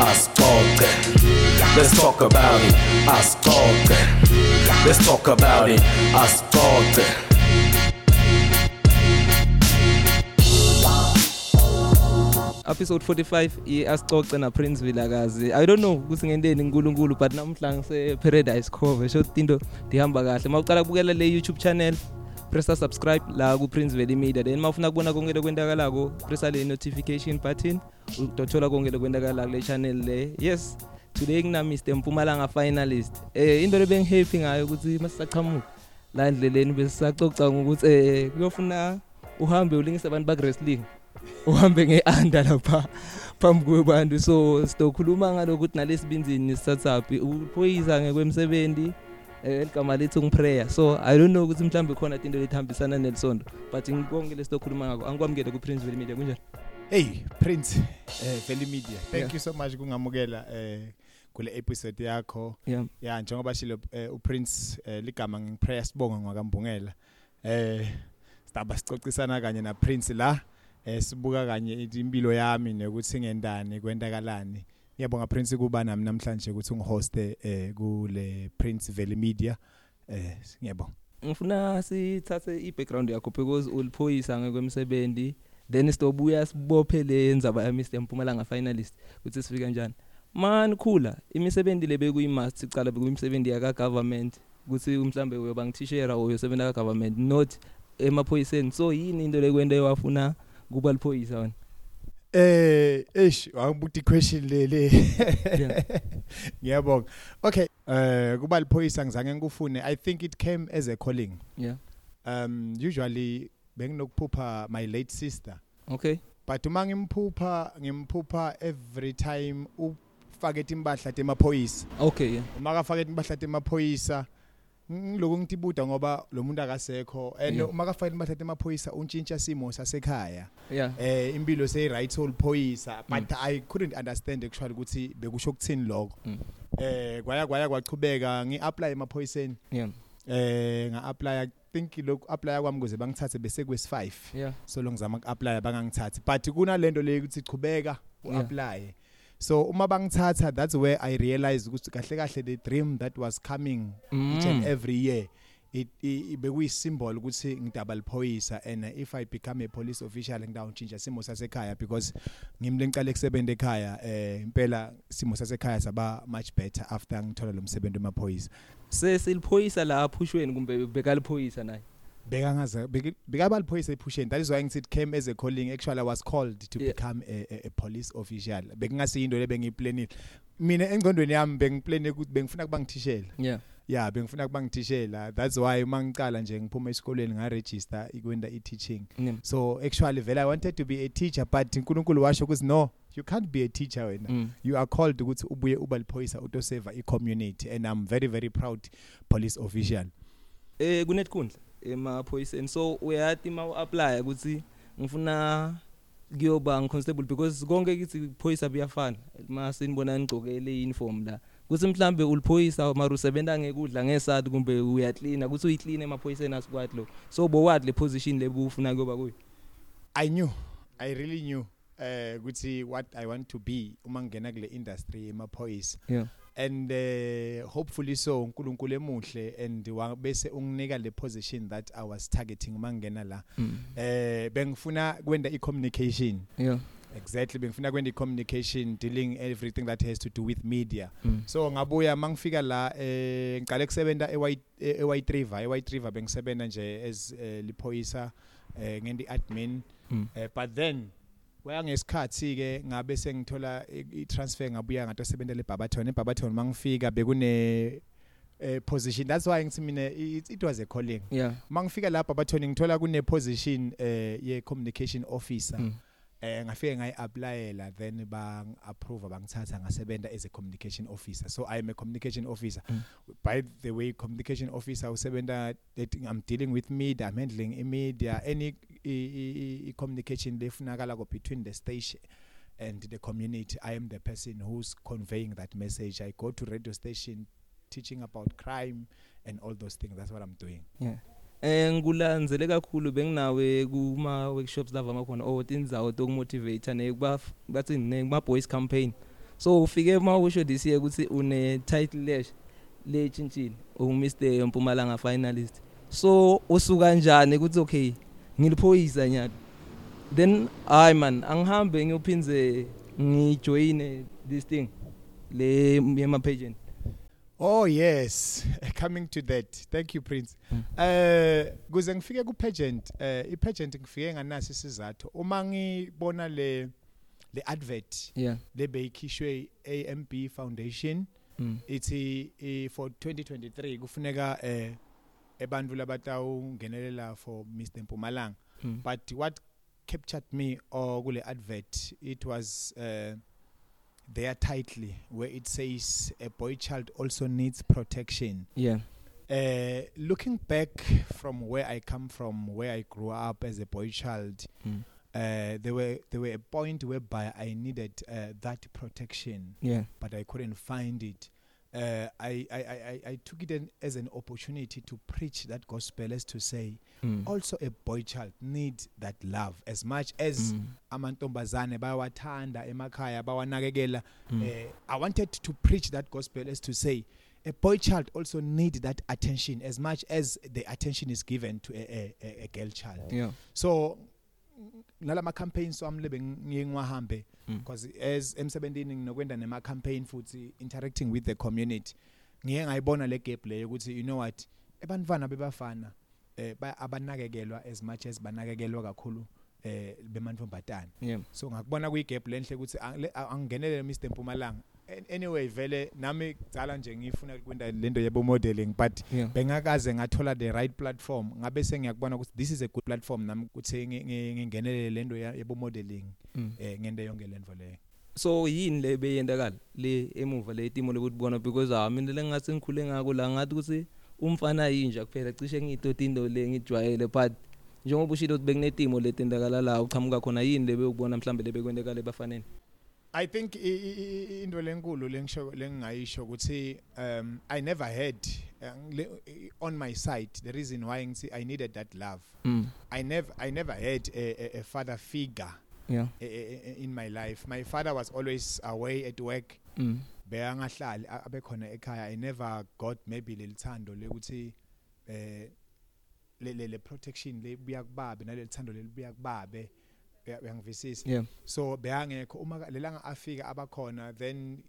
asixoxe let's talk about it asixoxe let's talk about it asixoxe episode 45 iasixoxe na Prince Vilakazi i don't know ukuthi ngendeni uNkulunkulu but namhla ngise Paradise Cove sho into dihamba kahle mawucala kubukela le YouTube channel pressa subscribe la ku Prince Valley Media. Then mawufuna kubona konke lokwendakalako pressa le notification button utothola konke lokwendakala kule channel le. Yes today ngina Mr Mpumalanga finalist. Eh into lebengihappy ngayo ukuthi masisaqhamuka la endleleni besisacoca ngokuthi eh kuyofuna uhambe ulingisa abantu ba wrestling uhambe ngeanda lapha phambi kwabantu so sizokhuluma ngalokuthi nalesibinzini startup uphoyisa ngekwemsebenzi igama lithi ngiprayer so i don't know ukuthi mhlambe khona into lethambisana nelisondo but ngikonke lesizokhuluma ngako angikwamukele ku Prince Valley Media kunjani? Hey Prince eh Valley Media thank Yeah. you so much kungamukela eh kule episode yakho. Yeah. Ya njengoba shilo eh, uPrince eh, ligama ngiprayer sibonga ngwakambungela eh sitaba sicocisana kanye na Prince la eh sibuka kanye impilo yami nokuthi ngendani kwendakalani. Ngiyabonga Prince kuba nami namhlanje ukuthi ungihoste eh kule Prince Valley Media eh ngiyabonga ngifuna sithathe i-background yakho because uliphoyisa ngekwemsebenzi then sizobuya sibophe le ndzaba ya Mr Mpumalanga finalist ukuthi sifika kanjani man khula imisebenzi lebekuyi must sicala bekuyimisebenzi yaka government ukuthi mhlambe uyoba ngithishera uyosebenza ka government not emaphoyiseni. So yini into lekwente wafuna kuba liphoyisa wena? Eh eish wangibuthi question le le. Ngiyabonga. Okay, eh kuba liphoyisa ngizange ngikufune. I think it came as a calling. yeah Um usually benginokuphupha my late sister. okay But uma ngimphupha ngimphupha every time ufake impahla temaphoyisa. okay yeah Uma kafake impahla temaphoyisa ngiloku ngitibuda ngoba lo muntu akasekho and kafake impahla temaphoyisa untshintsha simo sasekhaya. yeah. Eh impilo sey right soul phoyisa but i couldn't understand actually ukuthi bekusho ukuthini lokho. Mm. eh kwaya kwaya kwachubeka ngiapply emaphoyiseni. Yeah. Eh nga-apply think lokhu apply kwami kuze bangithathe bese kwesi 5 yeah. So lo ngizama uku-apply bangangithathi but kunalento leyo ukuthi chubeka Yeah. So uma bangithatha that's where i realized ukuthi kahle kahle the dream that was coming each and Mm. every year bekuyisymbol ukuthi ngidaba liphoyisa and if i become a police official ngidawutshintsha simo sasekhaya because ngimle ngiqale kusebenza ekhaya eh impela simo sasekhaya saba much better after ngithola lo msebenzi emaphoyisa sesiliphoyisa la aphushweni kumbe bekaliphoyisa naye bekangaza bekabaliphoyisa ephusheni that is why ngithi it came as a calling actually i was called to Yeah. become a, a, a police official. Bekungasiyindo lebengiyiplanile mina engcondweni yami bengiplane ukuthi bengifuna kuba ngithishela yeah. Yeah bengifuna kuba ngithishela. That's why mangicala nje ngiphuma esikoleni ngaregister ikwenda i-teaching. Yeah. So actually vele i wanted to be a teacher but uNkulunkulu washo ukuthi no you can't be a teacher wena. Mm. you are called ukuthi ubuye uba liphoyisa utoseva i-community. And i'm very very proud police official. Eh kunetkundla. Emaphoyiseni. So uyati ma uapply ukuthi ngifuna kuyoba ngiconstable because konke kithi phoyisa buyafana mase nibona ngigcokele uniform la kuthi mhlambe uliphoyisa mara usebenza ngekudla ngesati kumbe uyacleana kuthi uyiclean emaphoyiseni asikwathi lo so bowat le position lebufuna kuyoba kuyo? I knew i really knew eh ukuthi what i want to be uma ngena kule industry emaphoyisa yeah. And uh, hopefully so uNkulunkulu emuhle and bese unginika le position that i was targeting uma ngena la mm. eh bengifuna kwenda i-communication yeah exactly bengifuna kwenda i-communication dealing everything that has to do with media mm. so ngabuya mangifika la eh ngiqale kusebenza eWhite River eWhite River bengisebenza nje as eh, liphoyisa eh ngendi admin Mm. eh but then kwaya ngesikhathi ke ngabe sengithola i- i-transfer ngabuya ngatosebenza leBabaton eBabaton mangifika bekune eh position. That's why ngithi mina it, it was a calling. Yeah. Mangifika lapha Babaton ngithola kune position eh ye communication officer. Mm. eh ngafike ngayi-applyela then bang approve bangithatha ngasebenza as a communication officer. So i am a communication officer. Mm. by the way communication officer usebenza that i'm dealing with media i'm handling i-media any i- i- i- i-communication lefunakala ko between the station and the community. I am the person who's conveying that message. I go to radio station teaching about crime and all those things. That's what i'm doing. Yeah. Eh ngikulandzele kakhulu benginawe kuma workshops lava makhona or tindzawo tokumotivate nekuba bathi nekuma boys campaign. So ufike mawusho this year ukuthi une title lesh le tshintshile u Mr Mpumalanga finalist. So usuka kanjani ukuthi okay ngiliphoyisa nyalo then hayi man angihambe ngiyophinze ngijoin this thing le yema pageant Oh yes, coming to that. Thank you Prince. Mm. Eh kuze ngifike ku pageant, eh i pageant ngifike nganasi isizathu. Uma ngibona le le advert yeah le beyikhishwe AMB Foundation mm. ithi i- for 2023 kufuneka eh ebantfu labatawungenelela for Mr Mpumalanga. Mm. But what captured me or kule advert it was uh their title where it says a boy child also needs protection. yeah Uh, looking back from where I come from, where I grew up as a boy child, mm. uh, there were there were a point whereby I needed uh, that protection, yeah but I couldn't find it. Uh, I, I, I, I- took it an, as an opportunity to preach that gospel, as to say, mm. also a boy child needs that love as much as mm. amantombazane bayawathanda emakhaya bawanakekela Mm. uh, I wanted to preach that gospel as to say a boy child also need that attention as much as the attention is given to a, a, a girl child yeah so nalama campaigns wami lebe ngiye ngiwahambe. Mm. because as emsebentini nginokwenda nema campaign futhi interacting with the community ngiye ngayibona le gap leyo ukuthi you know what ebantwana bebafana eh ba- abanakekelwa as much as banakekelwa kakhulu eh bemantombazane yeah. So ngakubona kuyigap lenhle ukuthi ang- le- a- angingenele Mr Mpumalanga An- anyway vele nami kudzala nje ngifuna kwenda lento yebo modeling but yeah. bengakaze ngathola the right platform. Ngabe sengiyakubona ukuthi this is a good platform nami ukuthi ngi- ngi- ngingenele lento ya- yebo modeling. Mm. eh ngente yonke lento leyo. So yini le beyendakala le emuva le timo lokubona because ah mina lengathi ngikhule ngako la ngathi ukuthi umfana yinja kuphela? Cishe ngiyitotindo le ngijwayele but njengoba ushilo ukuthi bekunetimo letendakala la uchamuka khona yini le bekubona mhlambe le bekwendekala ebafaneni? I think i- i- i- i- into lenkulu lengisho lengayisho ukuthi um I never had uh, le- i- on my side the reason why ngithi I needed that love. Mm. I never I never had a, a, a father figure yeah. eh, eh, eh, in my life. My father was always away at work. Mm. beyangahlali a- abekhona ekhaya. I never got maybe lelithando lekuthi eh le le, le protection lebuya kubabe nalelithando lelibuya kubabe. uya- uyangivisisa yeah. So beyangekho uma lelanga afika abakhona then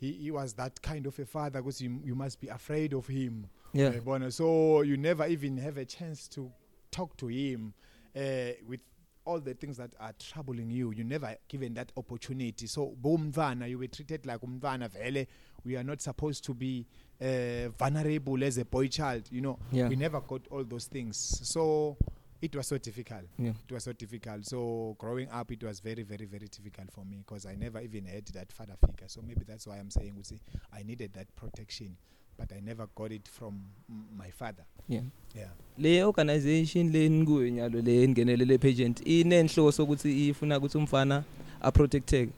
he, he was that kind of a father because you, you must be afraid of him. Yeah. Uyabona? So you never even have a chance to talk to him uh, with all the things that are troubling you. You never given that opportunity. So bomntwana you were treated like umntwana vele. We are not supposed to be uh, vulnerable as a boy child you know? Yeah. We never got all those things. So it was so difficult yeah it was so difficult so growing up it was very very very difficult for me because i never even had that father figure so maybe that's why i'm saying ukuthi i needed that protection but i never got it from m- my father yeah yeah le organization le nikuyo nyalo le engenele le pageant inenhloso ukuthi ifuna ukuthi umfana aprotecteke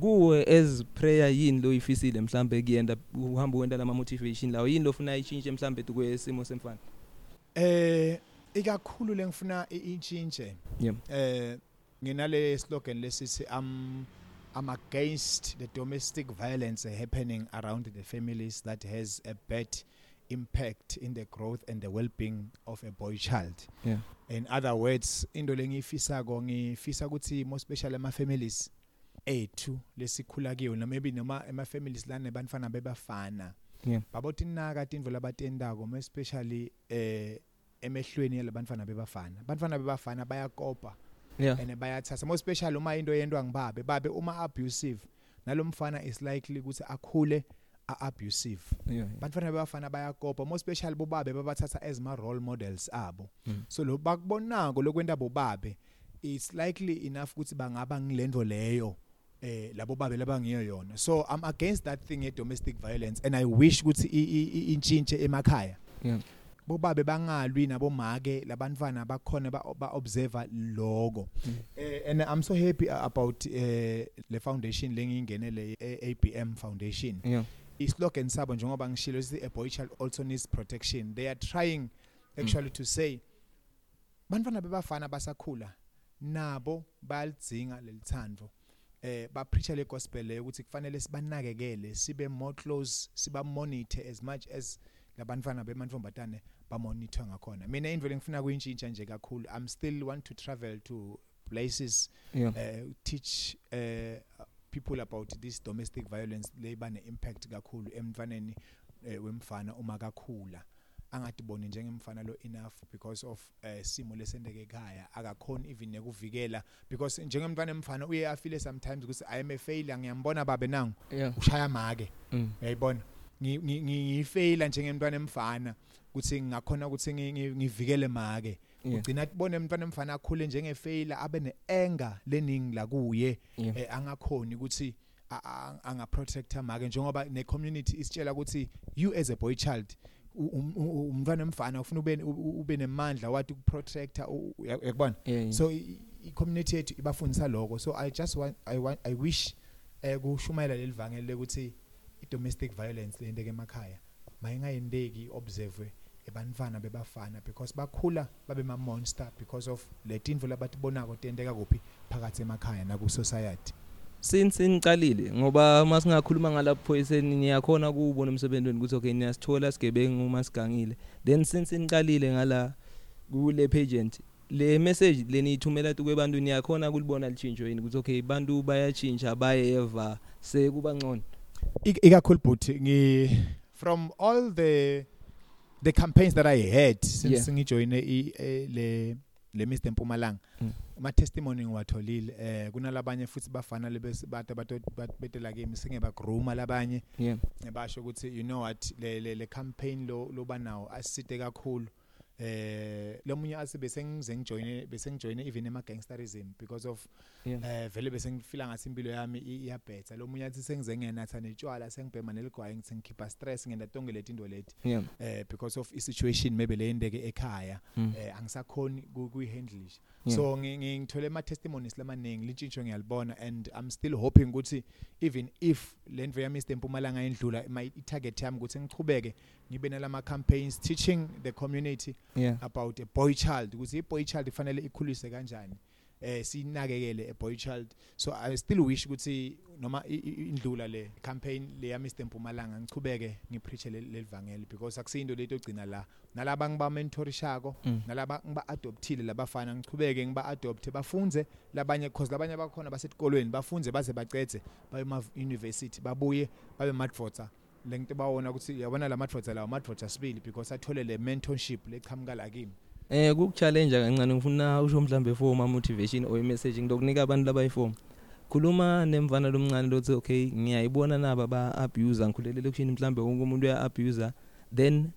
kuwe as prayer yini lo ifisile mhlambe kuyenda uhamba wenda lama motivation lawo yini lo ufuna ichintshe mhlambe kwesimo semfana eh ikakhulu lengifuna i- itshintshe. Yeah eh nginale slogan lesithi i'm i'm against the domestic violence happening around the families that has a bad impact in the growth and the well-being of a boy child. Yeah. In other words into lengiyifisako ngifisa ukuthi most especially ama families ethu lesikhula kiyo na maybe noma ema families lana bantfana bebafana. Yeah. Babothi naka tindvo labatendako most especially eh emehlweni yalabantfana bebafana. Bantfana bebafana bayakopa yeah. and bayathatha most especially uma into yendwa ngibabe. Babe uma abusive nalomfana is likely ukuthi akhule a-abusive yeah bantfana bebafana bayakopa most especially bobabe babathatha as ma role models abo. Mm. so lo bakubonako lokwenta bobabe it's likely enough ukuthi bangaba ngilento leyo eh labo babe labangiyo yona. So i'm against that thing ye domestic violence and i wish ukuthi intshintshe emakhaya. Yeah. Bobabe bangalwi nabomake labantwana bakhona ba, ba observe loko Mm. eh, and i'm so happy about eh le foundation lengiyingenele ABM foundation. Yeah. Islogan sabo njengoba ngishilo sithi a boy child also needs protection. They are trying actually to say bantwana bebafana basakhula nabo bayalidzinga lelithando eh ba preach le gospel le ukuthi kufanele sibanakekele sibe more close siba monitor as much as labantwana bemantombazane ba monitor ngakhona. Mina into lengifuna kuyintshintsha nje kakhulu i'm still want to travel to places yeah. uh, teach uh, people about this domestic violence leba ne impact kakhulu emfaneni uh, wemfana uma kakhula. Angadiboni njengemfana lo enough because of uh, simo lesendeke ekhaya akakhona even nekuvikela. Because njengemntwana emfana uye afile sometimes ukuthi i am a failure ngiyambona babe nangu. Yeah. Ushaya make. Mm. uyayibona? Ngi- ngi- ngi- ngifeyila njengemntwana emfana ukuthi ngingakhona ukuthi ngi- ngi- ngivikele make. Ugcina tibone umntwana emfana akhule njengefeyila abe neanger leningi la kuye yeah. eh, angakhoni ukuthi a- a- angaprotecta make njengoba necommunity isitshela ukuthi you as a boy child um- umntwana emfana ufuna ube ube nemandla wathi ukuprotecta u- uya- uyakubona? Yeah yeah. so i- i community yethu ibafundisa lokho so i just want i want i wish eh kushumayela lelivangeli ukuthi i domestic violence lendeke emakhaya mayingayendeki observe ebantwana bebafana because bakhula babe ma monster because of le tinto labatibonako tenteka kuphi phakathi emakhaya naku society since niqalile ngoba masingakhuluma ngalapho eseni niyakhona kuwubona emsebenzini ukuthi okay niyasithola sigebengu uma sigangile. Then since niqalile ngala kule pageant. Le message leniyithumela kwebantu niyakhona kulibona litshintsho yini ukuthi okay bantu bayatshintsha bayeva sekuba ngcono. Ikakhulu but ngi from all the the campaigns that i had since Yeah. ngijoine i eh, le le Mr Mpumalanga Mm. ama testimony ngiwatholile eh kunalabanye futhi bafana lebese bathi betela kimi singeba grooma labanye yeah basho ukuthi you know what le le, campaign lo loba nawo asisite kakhulu eh lomunye asi bese ngize ngijoine bese ngijoine even ema gangsterism because of eh vele bese ngifila ngathi impilo yami iyabhetha. Lo munye athi sengize ngenatha netshwala sengibhema neligwayi ngithi ngikhipha stress ngenda tonke leti into leti. Eh because of i situation maybe leyendeke ekhaya mm. eh angisakhoni kuyihandlisha Yeah. so ngi- ngi- ngithole ama testimonies lamaningi lintshintsho ngiyalibona and i'm still hoping ukuthi even if lendvo yami istempumalanga indlula my target yami ukuthi ngichubeke ngibe nalama campaigns teaching the community yeah. About a boy child ukuthi i boy child kufanele ikhulise kanjani eh sinakekele a boy child. So i still wish ukuthi noma indlula le campaign le yami Mpumalanga ngichubeke ngipreach lelivangeli because akusinto leto gcina la. Nalaba ngiba mentorishako mm. nalaba ngiba adoptile labafana ngichubeke ngiba adopte bafunze labanye cause labanye bakhona basetikolweni bafunze baze bacede baye ema university babuye babe madvoza lento bawona ukuthi yabona la madvoza lawo madvoza sibili because athole le mentorship leqhamuka la kimi. Eh kukuchallenge kancane ngifuna usho mhlambe for ma motivation or message ngidokunika abantu labayiform khuluma nemvana lomncane lothi okay ngiyayibona naba ba abuse ngikhulele lokushini mhlambe wonke umuntu uya abuse then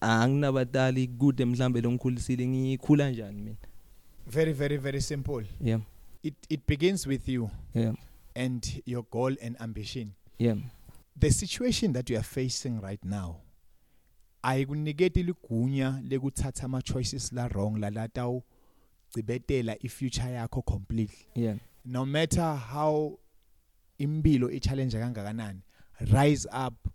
anginabatali kude mhlambe longikhulisile ngikhula kanjani mina? Very very very simple. Yeah. It it begins with you yeah. and your goal and ambition. Yeah. The situation that you are facing right now ayikuniketi ligunya lekuthatha ama choices la wrong la lataw cibetela ifuture yakho completely. Yeah. No matter how impilo i-challenge kangakanani rise up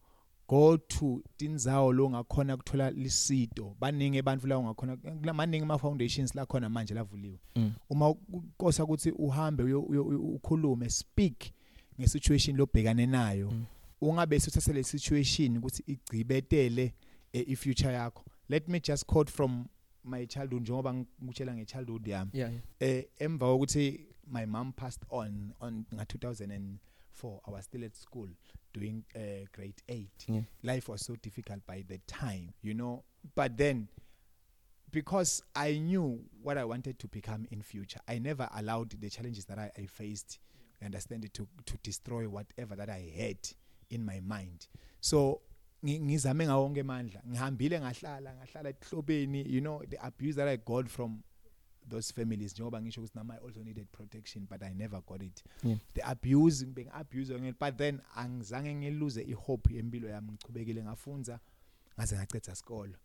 go to tindzawo lo ngakhona kuthola lisito. Baningi abantu la ungakhona maningi ama foundations la khona manje lavuliwe mm. uma ukosa ukuthi uhambe ukhulume speak ngesituation lobhekane nayo. Mm. Ungabe suthathe le situation ukuthi igcibetele eh, i-future yakho. Let me just quote from my childhood njengoba ngikutshela nge-childhood yami. Yeah yeah. eh emva kokuthi my mom passed on on nga 2004 I was still at school doing uh, grade 8 Yeah. life was so difficult by the time you know? But then because I knew what I wanted to become in future I never allowed the challenges that I, I faced understand it to to destroy whatever that I had. In my mind. So ngi- ngizame ngawo wonke amandla. Ngihambile ngahlala ngahlala ehlobeni you know the abuse that I got from those families njengoba ngisho ukuthi nama I also needed protection but I never got it. Yeah. the abuse ngibe ngiabuse ngel but then angizange ngiluze ihope yempilo yami ngichubekile ngafunza ngaze ngacetha isikolo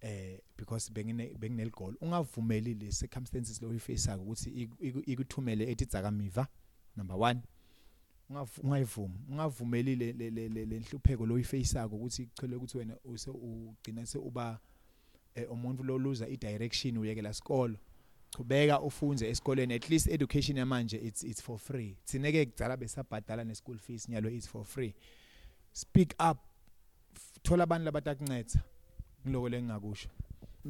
eh because bengine benginel goal. Ungavumeli le circumstances lo uyifaceako ukuthi iku- iku- ikuthumele ethi dzakamiva number 1 ungavu- ungayivumi ungavumeli le nhlupheko lo uyifaceako ukuthi ichole ukuthi wena use ugcina se uba eh, umuntu lo loser i direction uyekela isikolo chubeka ufunze esikoleni at least education yamanje it's it's for free. Tsineke kudzala besabhadala ne school fees nyalo it's for free. Speak up thola abantu labatakuncetsa kuloko lengingakusho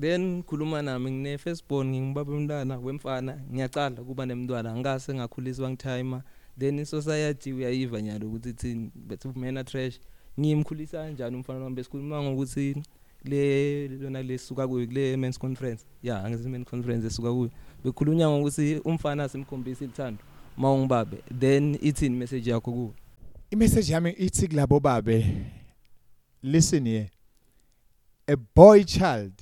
then khuluma nami ngine firstborn ngingibaba umntwana wemfana ngiyacala kuba nemntwana ngase ngakhuliswa ngitime then society uyayiva nyalo ukuthi thini bethu mena trash. Ngimkhulisa kanjani umfana wami? Besikhuluma ngokuthi le lona lesuka kuyo kule men's conference. Yeah angithi men's conference esuka kuyo. Bekhulunywa ngokuthi umfana simkhombisa ilithando mawungibabe then ithini message yakho kuwe? Imessage yami ithi kulabo babe listen here a boy child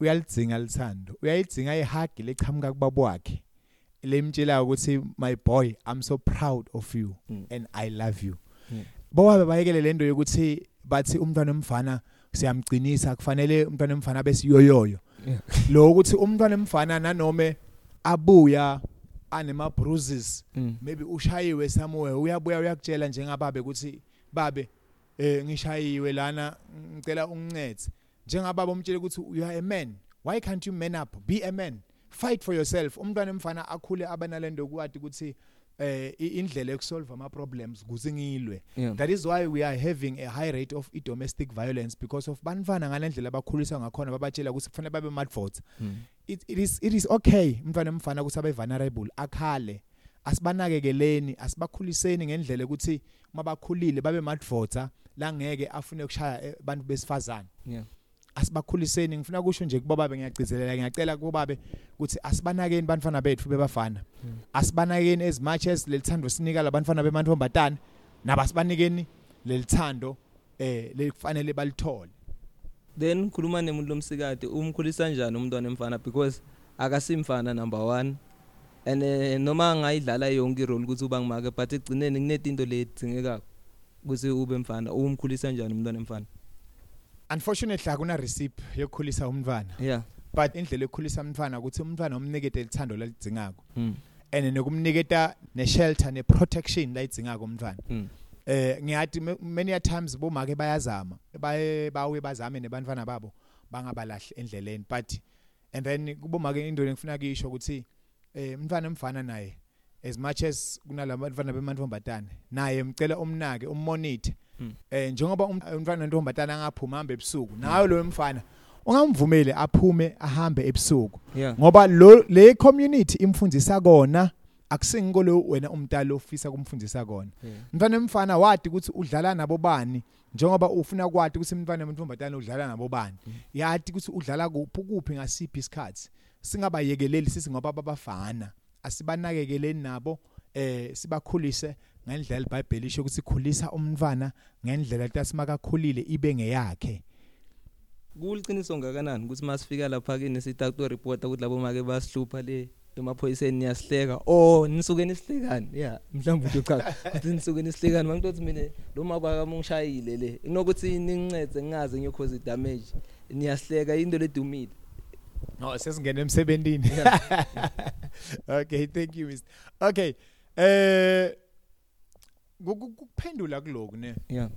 uyalidzinga lithando uyayidzinga ihug lechamuka kubaba wakhe. Lemtshela ukuthi my boy i'm so proud of you Mm. and i love you. Mm. bowabe bayekele lento yokuthi bathi umntwana omfana siyamgcinisa kufanele umntwana omfana besiyoyoyo lo ukuthi umntwana omfana nanoma abuya anema bruises Mm. maybe ushayiwe somewhere uyabuya uyakutshela njengababe ukuthi babe eh ngishayiwe lana ngicela ungincede. Njengababa umtshele ukuthi you are a man. Why can't you man up? Be a man. Fight for yourself. Umntwana emfana akhule abanalendo kwathi ukuthi eh indlela yokusolve ama problems kuze ngilwe that is why we are having a high rate of domestic violence because of banfana ngalendlela abakhuliswa ngakhona babatshela ukuthi kufanele babe mad votes Mm. it, it is it is okay umntwana emfana ukuthi abe vulnerable akhale asibanakekeleni asibakhuliseni ngendlela ukuthi mabakhulile babe mad voter la ngeke afune ukushaya eh, abantu besifazane. Yeah. Asibakhuliseni ngifuna kusho nje kubababe ngiyagcizelela ngiyacela kubababe ukuthi asibanakeni bantwana bethu bebafana. Mm. asibanakeni as much as lelithando sinika labantwana bemantombazane nabasibanikeni lelithando eh lekufanele balithole. Then khuluma nemuntu lomsikade umkhulisa kanjani umntwana emfana? Because akasimfana number 1 and eh, noma ngayidlala yonke irole ukuthi uba ngimake but egcineni kunetinto ledzingekako ukuthi ube mfana umkhulisa kanjani umntwana emfana? Unfortunately akuna recipe yokukhulisa umntwana yeah but indlela yokukhulisa umntwana ukuthi umntwana umnikete lithando lalidzingako mm. and nokumniketa ne-shelter ne-protection layidzingako umntwana Mm. eh ngiyathi ma- many a times bomake bayazama baye bawe bazame nebantwana babo bangabalahli endleleni but and then kubomake into engifuna kuyisho ukuthi eh umntwana emfana naye as much as kunalabantwana bemantombazane naye mcela umnake ummonite Mm. Eh njengoba um- umntwana wentombazane angaphuma hambe ebusuku nayo lo mfana ungamvumeli aphume ahambe ebusuku. Ngoba lo le community imfundisa kona akusingikolo wena umntalo ofisa kumfundisa kona. Yeah. Umntwana emfana wadi ukuthi udlala nabo bani njengoba ufuna kwathi ukuthi umntwana wentombazane udlala nabo bani. Mm. yathi ukuthi udlala kuphi kuphi ngasiphi isikhathi. Singabayekeleli sisi ngoba babafana. Asibanakekeleni nabo eh sibakhulise ngendlela iBhayibheli isho ukuthi khulisa umntwana ngendlela tasimakakhulile ibe ngeyakhe. Kuliqiniso ngakanani ukuthi masifika lapha kini sithi auto reporter ukuthi labo make basihlupha le emaphoyiseni niyasihleka oh nisuke nisihlekani yeah mhlawumbe uthi cha ukuthi nisuke nisihlekani mangitothi mina lo mabaka mungishayile le inokuthi ningincede ngingaze ngiyokhoza damage niyasihleka into ledumile no sesingena emsebentini. Yeah. okay thank you Mr okay eh ku- ku- kuphendula kuloku ne? Yeah.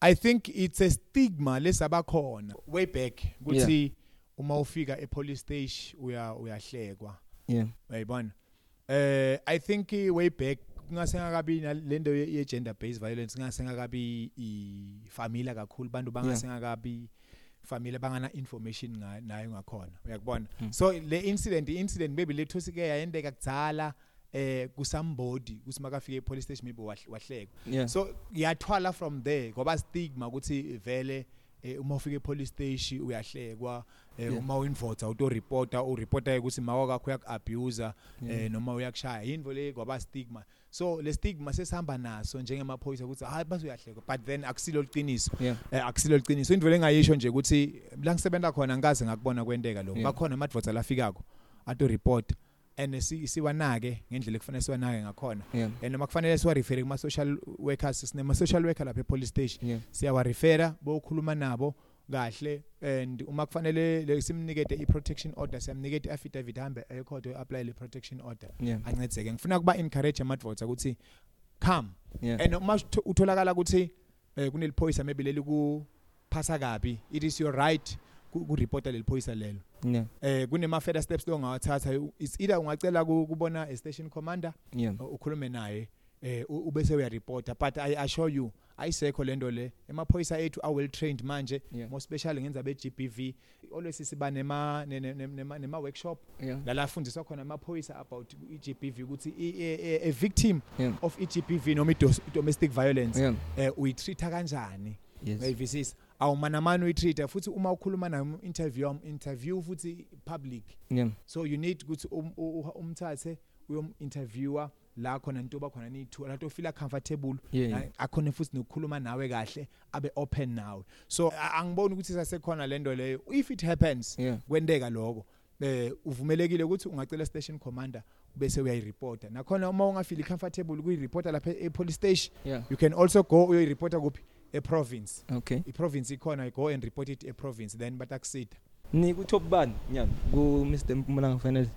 I think it's a stigma lesabakhona way back kuthi uma ufika e police station uya uyahlekwa. Yeah. Uyayibona? Eh i think way back kungasengakabi lento ye gender based violence kungasengakabi i family kakhulu bantu bangasengakabi family bangana information nga- nayo ngakhona. Uyakubona? Mm. so le incident i incident maybe lethu sike yayendeka kudzala eh kusambodi kusimakafika e police station maybe wahl- wahlekwa. Yeah. So yathwala from there ngoba stigma ukuthi vele eh, uma ufika epolice station uyahlekwa eh, Yeah. uma uyinvota uto reporter u reporter ukuthi mawa kakho uyak abuse Yeah. eh noma uyakushaya. Yinvo le ngoba stigma? So le stigma sesihamba naso njengemaphoyisa ukuthi hayi base uyahlekwa. But then akusilo liqiniso yeah. Akusilo liqiniso indvo lengayisho nje ukuthi la ngisebenza khona ngikaze ngakubona kwenteka lo Yeah. bakhona amadvota lafikako ato report and si- siwanake ngendlela ekufanele siwanake ngakhona. And noma kufanele siwarefere kuma social workers sinema social worker lapha epolice station siyawarefera bokhuluma nabo kahle and uma kufanele le- simnikete i-protection order siyamniketa i-affidavit hambe ecourt apply le protection order. Yeah. Ancedzeke ngifuna kuba encourage amadvotes ukuthi come. And uma utho- utholakala ukuthi eh, kuneliphoyisa maybe leli kuphasa kabi it is your right ku reporta leliphoyisa lelo. Yeah eh kunema further steps longawathatha it's either ungacela ku- kubona a station commander yeah. ukhulume naye eh ubese uyareporta but i assure you ayisekho lento le. Emaphoyisa ethu are well trained manje. Yeah. more special ngenza be GBV always siba nema ne- ne- ne- nema nema workshop. Yeah. La la fundiswa khona amaphoyisa about iGBV ukuthi a victim yeah. of iGBV noma domestic violence. Yeah. Eh uyitreata kanjani? Yes. Uyayivisisa. Awumanamani uyitreata futhi uma ukhuluma naye interview interview futhi public. Yeah. So you need ukuthi um- u- u- umthathe uyom interviewer la khona into bakhona ni2 la to feel comfortable yeah na- yeah. akhona futhi nokukhuluma nawe kahle abe open nawe. So a- angiboni ukuthi sasekhona lento leyo. If it happens yeah. kwenteka lokho. Eh uvumelekile ukuthi ungacela station commander bese uyayireporta nakhona uma ungafeel comfortable kuyireporta lapha e police station yeah. you can also go uyoyireporta kuphi? E province. Okay. I province ikhona go and report it e province then batakusida ni ku top bani nyalo ku Mr Mpumalanga finally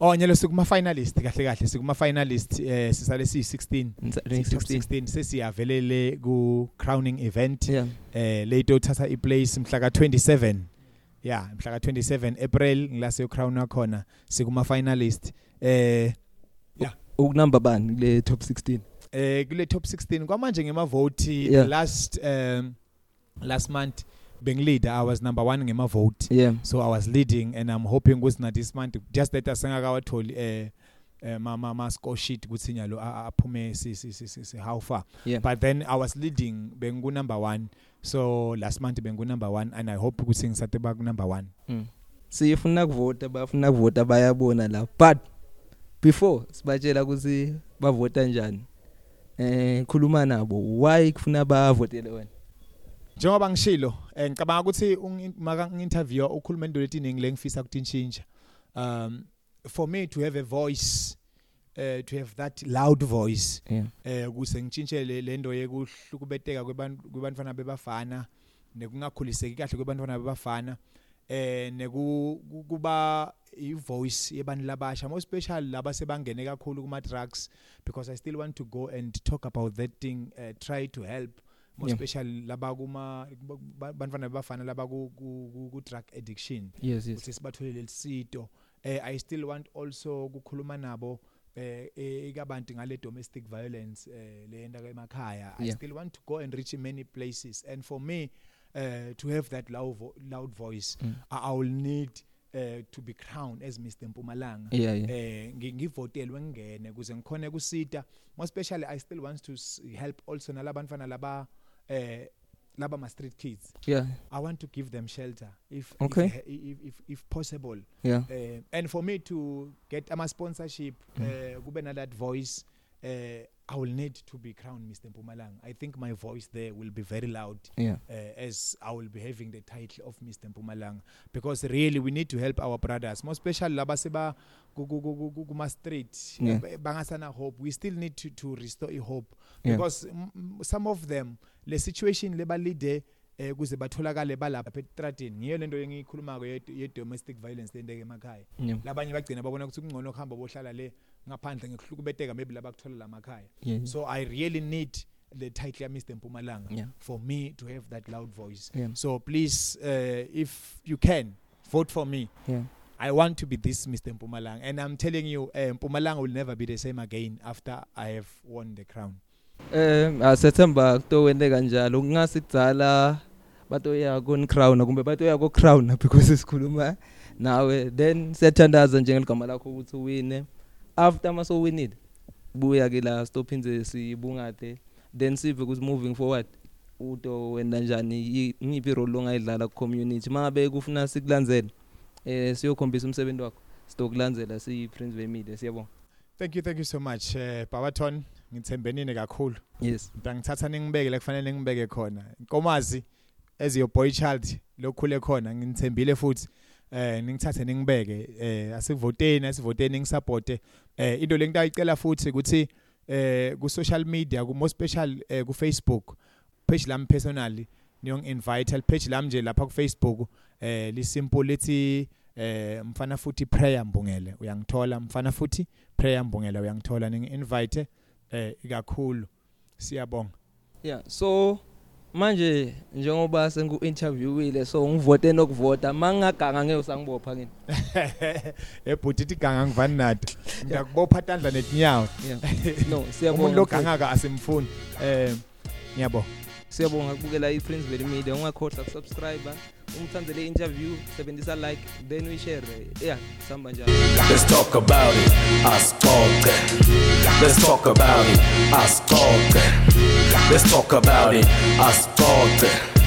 oh nyelo sikuma finalist kahle kahle sikuma finalist eh sisale siyi 16 rank top 16 16 sesiyavelele ku crowning event. Yeah. Eh leto thatha iplace mhla ka 27 yeah mhla ka 27 April ngilase crown wakhona sikuma finalist eh ukunumber bani kule top 16 eh kule top 16 kwamanje ngema vote Yeah. last um last month bengilida i was number 1 ngema vote yeah. So i was leading and i'm hoping ukuthi na this month just that asengakawatholi eh eh ma ma ma score sheet ukuthi nyalo a- a- aphume si si si, si, si how far. Yeah. But then i was leading bengu number 1 so last month bengu number 1 and i hope ukuthi ngisate ba ku number 1 Mm. sifuna kuvota bafuna kuvota bayabona la. But before sibatshela ukuthi bavota kanjani eh khuluma nabo why kufuna bavotele wena? Njengoba ngishilo eh, ngicabanga ukuthi maka nginterview ukhuluma into letiningi lengifisa ukutintshintsha um for me to have a voice uh, to have that loud voice eh ukuze ngitshintshe le- lento yekuhlukubeteka kwebantu kwebantwana bebafana nekungakhuliseki kahle kwebantwana bebafana eh neku ku- kuba ivoice yebantu labasha more especially laba sebangene kakhulu kuma drugs because i still want to go and talk about that thing uh, try to help more Yeah. especially laba kuma ba- bantwana bebafana laba ku, ku, ku, ku drug addiction. Yes yes. Ukuthi sibatholele lisito eh i still want also ukukhuluma nabo eh eh, ikabantu ngale domestic violence eh leyenda emakhaya. I Yeah. still want to go and reach many places. And for me uh, to have that loud, vo loud voice Mm. I, i will need uh, to be crowned as Mr Mpumalanga. Yeah yeah. Eh ngi- ngivotelwe ngene ukuze ngikhone kusita. More especially i still want to help also nalabantwana laba eh laba ma street kids. Yeah. I want to give them shelter if Okay. if, if if if possible. Yeah. Uh, and for me to get ama sponsorship Mm. uh, kube na that voice uh, I will need to be crowned Mr Mpumalanga. I think my voice there will be very loud yeah. uh, as I will be having the title of Mr Mpumalanga. Because really we need to help our brothers more especially laba seba ku- ku- ku- ku- kuma street. Yeah. eh, bangasana hope. We still need to to restore i hope. Yeah. because mm, mm, some of them le situation lebalide eh kuze batholakale balapha etradini ngiyo lento engiyikhuluma ko ye domestic violence lendeke emakhaya. Yeah. Labanye bagcina babona ukuthi kungcono kuhamba bohlala le ngaphandle ngekuhlukubeteka maybe laba kuthola lamakhaya yeah so i really need the title ya Mr Mpumalanga yeah. for me to have that loud voice. Yeah. So please uh, if you can vote for me. Yeah. I want to be this Mr Mpumalanga. And I'm telling you uh, Mpumalanga will never be the same again after I have won the crown. Eh asethemba kutokwende kanjalo. Kungasidzala batoya kon crown kumbe batoya ko crown because sikhuluma nawe. Then siyathandaza njengeligama lakho ukuthi uwine. After maso winile buya ke la stophinze sibungade then sive ukuthi moving forward. Uto wenda njani? Ngiphi role ongayidlala ku community mangabe kufuna sikulandzele eh siyokhombisa umsebenzi wakho. Sitokulandzela siyi Prince Media siyabonga. Thank you thank you so much uh, Babaton ngithembenini kakhulu. Yes. Ngitangithatha ningibeke la kufanele ngibeke khona. Nkomazi as your boy child lokhule khona ngithembile futhi. Eh ningithathe ningibeke eh asivoteni asivoteni ngisupporte eh into lengitayicela futhi ukuthi eh ku social media ku more special eh, ku Facebook page lami personally niyong invite page lami nje lapha ku Facebook eh li simple lithi eh mfana futhi prayer mbongele uyangithola. Mfana futhi prayer mbongela uyangithola. Ningi invite eh ikakhulu. Siyabonga. Yeah so manje njengoba sengu interviewile so ngivote nokuvota mangingaganga ngeke usangibopha kini. Ebhuti ithi ganga ngivani nathi ngiyakubopha tandla netinyawo. Yeah. No umuntu siyabonga logangaka asimfuni. Eh ngiyabonga. Siyabonga kubukela i-Prince Valley Media. Ungakhohlwa kusubscribe ungithandele interview sebenzisa like then uyishare yeah samba njalo Let's talk about it. Ascolte. Let's talk about it. Ascolte. Let's talk about it. Ascolte.